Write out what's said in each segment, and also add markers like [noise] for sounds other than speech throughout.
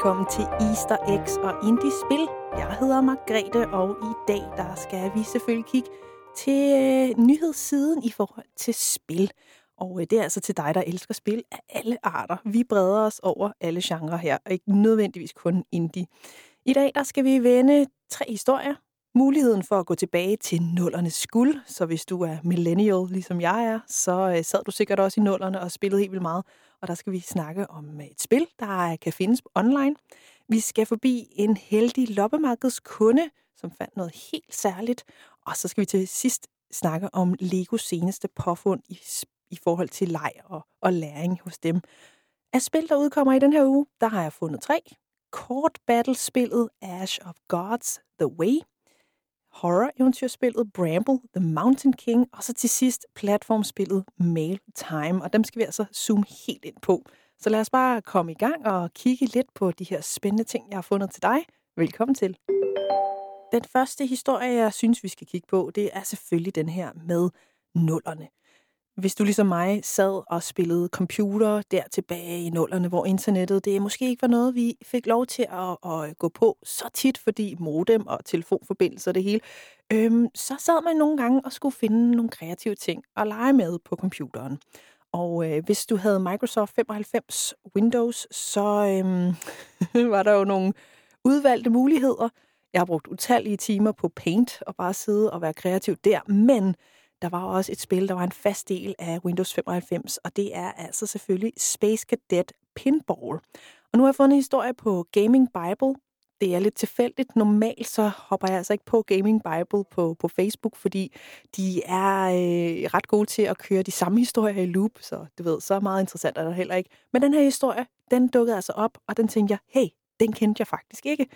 Velkommen til Easter Eggs og Indie Spil. Jeg hedder Margrethe, og i dag der skal vi selvfølgelig kigge til øh, nyhedssiden i forhold til spil. Og øh, det er altså til dig, der elsker spil af alle arter. Vi breder os over alle genrer her, og ikke nødvendigvis kun indie. I dag der skal vi vende tre historier. Muligheden for at gå tilbage til nullernes guld, så hvis du er millennial, ligesom jeg er, så øh, sad du sikkert også i nullerne og spillede helt vildt meget. Og der skal vi snakke om øh, et spil, der øh, kan findes online. Vi skal forbi en heldig loppemarkedskunde, som fandt noget helt særligt. Og så skal vi til sidst snakke om Legos seneste påfund i, i forhold til leg og, og læring hos dem. Af spil, der udkommer i den her uge, der har jeg fundet tre. Kort Battle-spillet Ash of Gods The Way, horror-eventyrspillet Bramble, The Mountain King, og så til sidst platformspillet Mail Time, og dem skal vi altså zoome helt ind på. Så lad os bare komme i gang og kigge lidt på de her spændende ting, jeg har fundet til dig. Velkommen til. Den første historie, jeg synes, vi skal kigge på, det er selvfølgelig den her med nullerne. Hvis du ligesom mig sad og spillede computer der tilbage i nullerne, hvor internettet det måske ikke var noget, vi fik lov til at, at gå på så tit, fordi modem og telefonforbindelser og det hele, øhm, så sad man nogle gange og skulle finde nogle kreative ting at lege med på computeren. Og øh, hvis du havde Microsoft 95 Windows, så øhm, [laughs] var der jo nogle udvalgte muligheder. Jeg har brugt utallige timer på Paint og bare sidde og være kreativ der, men der var også et spil, der var en fast del af Windows 95, og det er altså selvfølgelig Space Cadet Pinball. Og nu har jeg fundet en historie på Gaming Bible. Det er lidt tilfældigt. Normalt så hopper jeg altså ikke på Gaming Bible på, på Facebook, fordi de er øh, ret gode til at køre de samme historier i loop, så du ved, så meget interessant er der heller ikke. Men den her historie, den dukkede altså op, og den tænkte jeg, hey, den kendte jeg faktisk ikke.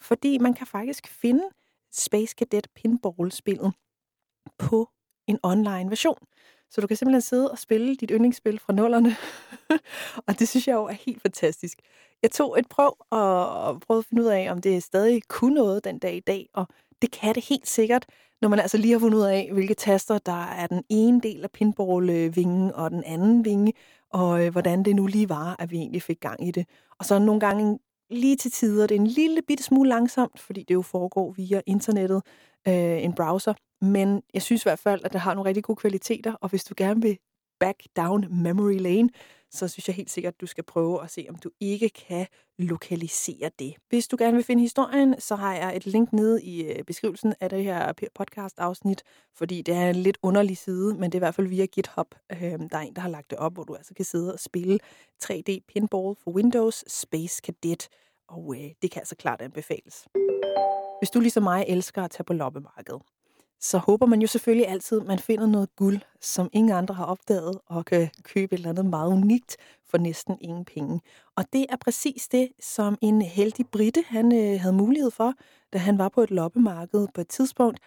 Fordi man kan faktisk finde Space Cadet Pinball-spillet på en online version. Så du kan simpelthen sidde og spille dit yndlingsspil fra nullerne. [laughs] og det synes jeg jo er helt fantastisk. Jeg tog et prøv og prøvede at finde ud af, om det stadig kunne noget den dag i dag, og det kan det helt sikkert, når man altså lige har fundet ud af, hvilke taster, der er den ene del af pinball-vingen og den anden vinge, og øh, hvordan det nu lige var, at vi egentlig fik gang i det. Og så nogle gange lige til tider, det er en lille bitte smule langsomt, fordi det jo foregår via internettet, øh, en browser, men jeg synes i hvert fald, at det har nogle rigtig gode kvaliteter, og hvis du gerne vil back down memory lane, så synes jeg helt sikkert, at du skal prøve at se, om du ikke kan lokalisere det. Hvis du gerne vil finde historien, så har jeg et link nede i øh, beskrivelsen af det her podcast-afsnit, fordi det er en lidt underlig side, men det er i hvert fald via GitHub. Øhm, der er en, der har lagt det op, hvor du altså kan sidde og spille 3D pinball for Windows Space Cadet, og øh, det kan altså klart anbefales. Hvis du ligesom mig elsker at tage på loppemarkedet, så håber man jo selvfølgelig altid, at man finder noget guld, som ingen andre har opdaget, og kan købe et eller andet meget unikt for næsten ingen penge. Og det er præcis det, som en heldig britte han øh, havde mulighed for, da han var på et loppemarked på et tidspunkt,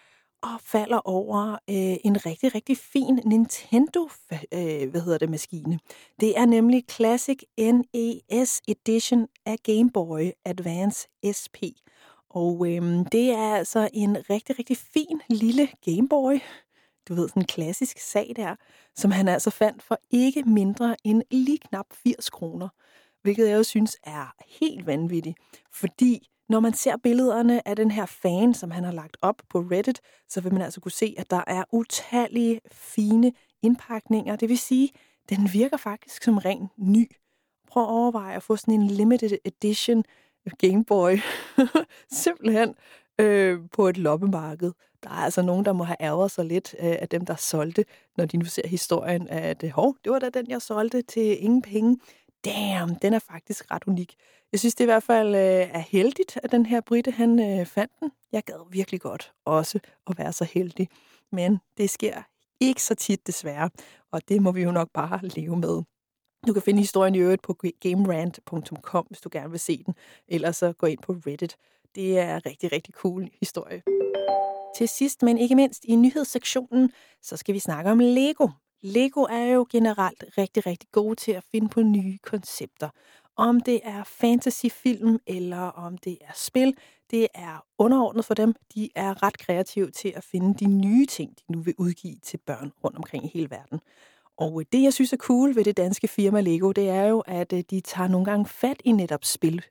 og falder over øh, en rigtig, rigtig fin Nintendo øh, hvad hedder det, maskine. Det er nemlig Classic NES Edition af Game Boy Advance SP. Og øhm, det er altså en rigtig, rigtig fin lille Gameboy. Du ved, sådan en klassisk sag der, som han altså fandt for ikke mindre end lige knap 80 kroner. Hvilket jeg jo synes er helt vanvittigt. Fordi når man ser billederne af den her fan, som han har lagt op på Reddit, så vil man altså kunne se, at der er utallige fine indpakninger. Det vil sige, den virker faktisk som ren ny. Prøv at overveje at få sådan en limited edition Gameboy [laughs] simpelthen øh, på et loppemarked. Der er altså nogen, der må have ærget sig lidt øh, af dem, der solgte, når de nu ser historien, at øh, hov, det var da den, jeg solgte til ingen penge. Damn, den er faktisk ret unik. Jeg synes det i hvert fald øh, er heldigt, at den her Britte, han øh, fandt den. Jeg gad virkelig godt også at være så heldig. Men det sker ikke så tit desværre, og det må vi jo nok bare leve med. Du kan finde historien i øvrigt på gamerant.com, hvis du gerne vil se den. Ellers så gå ind på Reddit. Det er en rigtig, rigtig cool historie. Til sidst, men ikke mindst i nyhedssektionen, så skal vi snakke om Lego. Lego er jo generelt rigtig, rigtig gode til at finde på nye koncepter. Om det er fantasyfilm eller om det er spil, det er underordnet for dem. De er ret kreative til at finde de nye ting, de nu vil udgive til børn rundt omkring i hele verden. Og øh, det, jeg synes er cool ved det danske firma Lego, det er jo, at øh, de tager nogle gange fat i netop spil.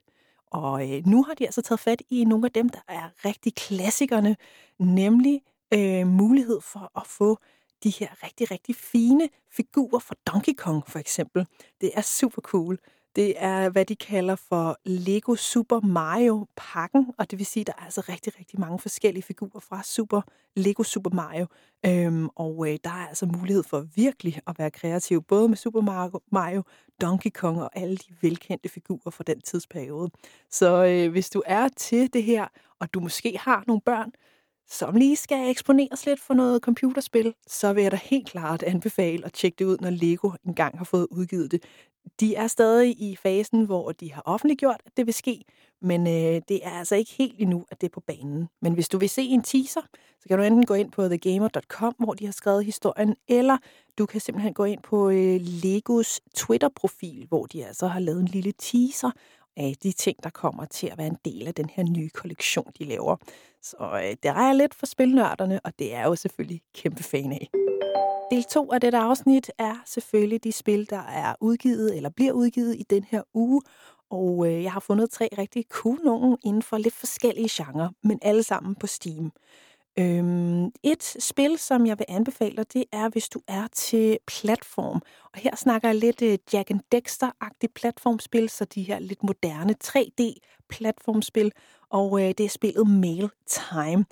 Og øh, nu har de altså taget fat i nogle af dem, der er rigtig klassikerne, nemlig øh, mulighed for at få de her rigtig, rigtig fine figurer fra Donkey Kong for eksempel. Det er super cool. Det er, hvad de kalder for Lego Super Mario-pakken, og det vil sige, at der er altså rigtig, rigtig mange forskellige figurer fra Super Lego Super Mario. Øhm, og øh, der er altså mulighed for virkelig at være kreativ, både med Super Mario, Mario, Donkey Kong og alle de velkendte figurer fra den tidsperiode. Så øh, hvis du er til det her, og du måske har nogle børn, som lige skal eksponeres lidt for noget computerspil, så vil jeg da helt klart anbefale at tjekke det ud, når Lego engang har fået udgivet det. De er stadig i fasen, hvor de har offentliggjort, at det vil ske, men øh, det er altså ikke helt endnu, at det er på banen. Men hvis du vil se en teaser, så kan du enten gå ind på thegamer.com, hvor de har skrevet historien, eller du kan simpelthen gå ind på øh, Legos Twitter-profil, hvor de altså har lavet en lille teaser af de ting, der kommer til at være en del af den her nye kollektion, de laver. Så øh, det er lidt for spilnørderne, og det er jo selvfølgelig kæmpe fan af. Del 2 af dette afsnit er selvfølgelig de spil, der er udgivet eller bliver udgivet i den her uge. Og øh, jeg har fundet tre rigtig cool nogen inden for lidt forskellige genrer, men alle sammen på Steam. Øhm, et spil, som jeg vil anbefale det er, hvis du er til platform. Og her snakker jeg lidt uh, Jack and Dexter-agtigt platformspil, så de her lidt moderne 3D-platformspil. Og uh, det er spillet Mail Time.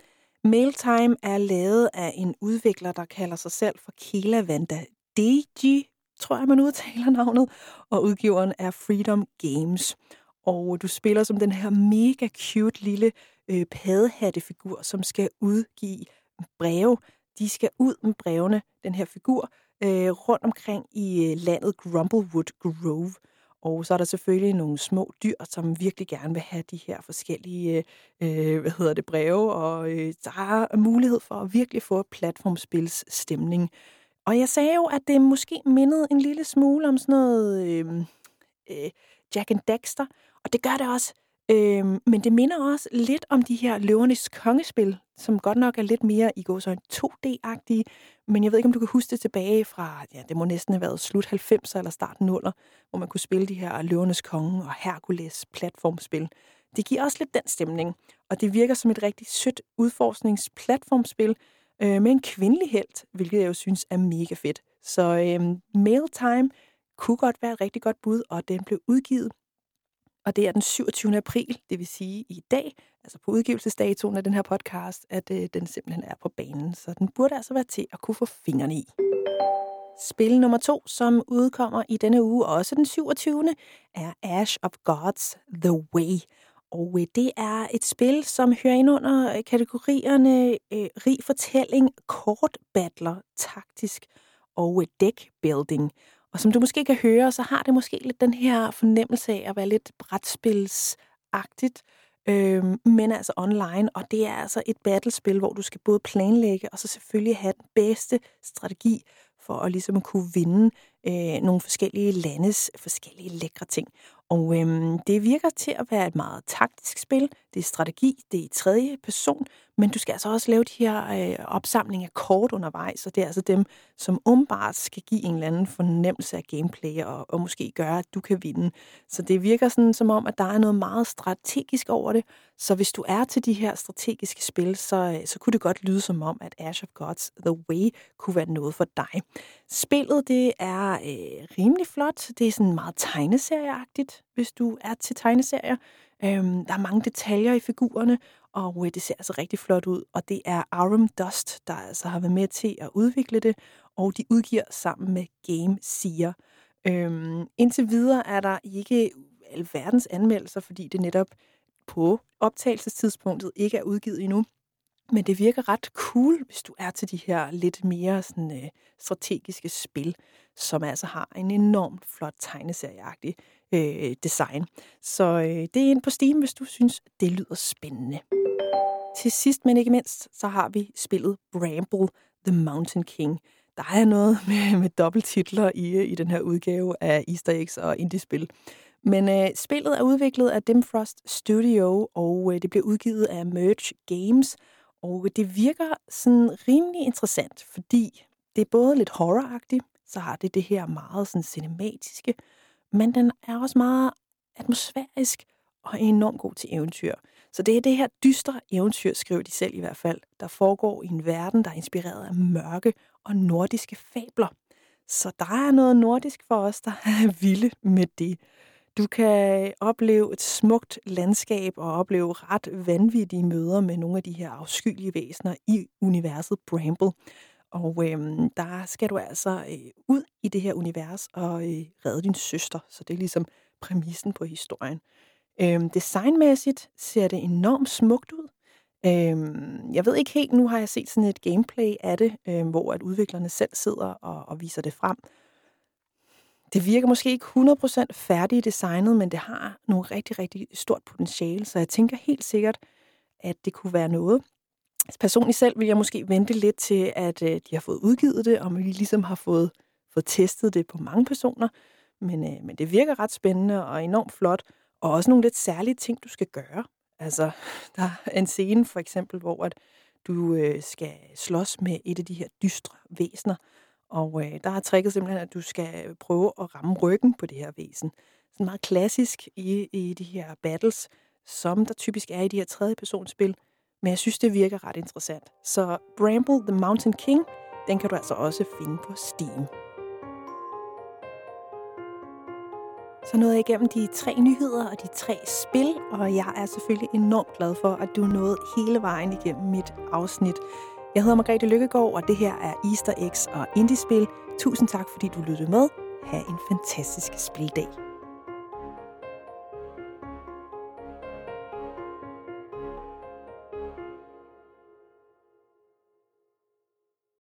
Mail Time er lavet af en udvikler, der kalder sig selv for Kela Vanda Deji, tror jeg, man udtaler navnet. Og udgiveren er Freedom Games. Og du spiller som den her mega cute lille øh, paddehattefigur, som skal udgive breve. De skal ud med brevene, den her figur, øh, rundt omkring i øh, landet Grumblewood Grove. Og så er der selvfølgelig nogle små dyr, som virkelig gerne vil have de her forskellige øh, øh hvad hedder det, breve, og øh, der er mulighed for at virkelig få platformspils stemning. Og jeg sagde jo, at det måske mindede en lille smule om sådan noget øh, øh, Jack and Dexter, og det gør det også. Øhm, men det minder også lidt om de her løvernes kongespil, som godt nok er lidt mere i går så 2D-agtige, men jeg ved ikke, om du kan huske det tilbage fra, ja, det må næsten have været slut 90'er eller start 0'er, hvor man kunne spille de her løvernes konge og Hercules platformspil. Det giver også lidt den stemning, og det virker som et rigtig sødt udforskningsplatformspil øh, med en kvindelig held, hvilket jeg jo synes er mega fedt. Så øh, Mail Time kunne godt være et rigtig godt bud, og den blev udgivet og det er den 27. april, det vil sige i dag, altså på udgivelsesdatoen af den her podcast, at øh, den simpelthen er på banen. Så den burde altså være til at kunne få fingrene i. Spil nummer to, som udkommer i denne uge, også den 27. er Ash of Gods The Way. Og øh, det er et spil, som hører ind under øh, kategorierne øh, rig fortælling, kort battler, taktisk og øh, deck building. Og som du måske kan høre, så har det måske lidt den her fornemmelse af at være lidt brætspilsagtigt, øh, men altså online. Og det er altså et battlespil, hvor du skal både planlægge og så selvfølgelig have den bedste strategi for at ligesom kunne vinde øh, nogle forskellige landes forskellige lækre ting. Og øhm, det virker til at være et meget taktisk spil. Det er strategi, det er i tredje person, men du skal altså også lave de her øh, opsamling af kort undervejs, og det er altså dem, som umiddelbart skal give en eller anden fornemmelse af gameplay, og, og måske gøre, at du kan vinde. Så det virker sådan som om, at der er noget meget strategisk over det. Så hvis du er til de her strategiske spil, så, øh, så kunne det godt lyde som om, at Ash of Gods The Way kunne være noget for dig. Spillet det er øh, rimelig flot. Det er sådan meget tegneserieagtigt, hvis du er til tegneserier. Øhm, der er mange detaljer i figurerne, og øh, det ser altså rigtig flot ud. Og det er Arum Dust, der altså har været med til at udvikle det, og de udgiver sammen med Game Seer. Øhm, indtil videre er der ikke alverdens anmeldelser, fordi det netop på optagelsestidspunktet ikke er udgivet endnu. Men det virker ret cool, hvis du er til de her lidt mere sådan, øh, strategiske spil, som altså har en enormt flot tegneserieagtig øh, design. Så øh, det er ind på Steam, hvis du synes, det lyder spændende. Til sidst, men ikke mindst, så har vi spillet Bramble The Mountain King. Der er noget [laughs] med, med dobbelttitler i, øh, i den her udgave af Easter eggs og indie-spil. Men øh, spillet er udviklet af Dimfrost Studio, og øh, det blev udgivet af Merge Games. Og øh, det virker sådan rimelig interessant, fordi det er både lidt horroragtigt, så har det det her meget sådan cinematiske, men den er også meget atmosfærisk og er enormt god til eventyr. Så det er det her dystre eventyr, skriver de selv i hvert fald, der foregår i en verden, der er inspireret af mørke og nordiske fabler. Så der er noget nordisk for os, der er [laughs] vilde med det. Du kan opleve et smukt landskab og opleve ret vanvittige møder med nogle af de her afskyelige væsener i universet Bramble. Og øhm, der skal du altså øh, ud i det her univers og øh, redde din søster. Så det er ligesom præmissen på historien. Øhm, designmæssigt ser det enormt smukt ud. Øhm, jeg ved ikke helt, nu har jeg set sådan et gameplay af det, øhm, hvor at udviklerne selv sidder og, og viser det frem. Det virker måske ikke 100% færdigt designet, men det har nogle rigtig, rigtig stort potentiale, så jeg tænker helt sikkert, at det kunne være noget. Altså, personligt selv vil jeg måske vente lidt til, at øh, de har fået udgivet det, og vi ligesom har fået, fået testet det på mange personer. Men, øh, men det virker ret spændende og enormt flot, og også nogle lidt særlige ting, du skal gøre. Altså, [laughs] der er en scene for eksempel, hvor at du øh, skal slås med et af de her dystre væsener, og øh, der er tricket simpelthen, at du skal prøve at ramme ryggen på det her væsen. Sådan meget klassisk i, i de her battles, som der typisk er i de her tredje personsspil, men jeg synes, det virker ret interessant. Så Bramble the Mountain King, den kan du altså også finde på Steam. Så nåede jeg igennem de tre nyheder og de tre spil, og jeg er selvfølgelig enormt glad for, at du nåede hele vejen igennem mit afsnit. Jeg hedder Margrethe Lykkegaard, og det her er Easter Eggs og Indiespil. Tusind tak, fordi du lyttede med. Ha' en fantastisk spildag.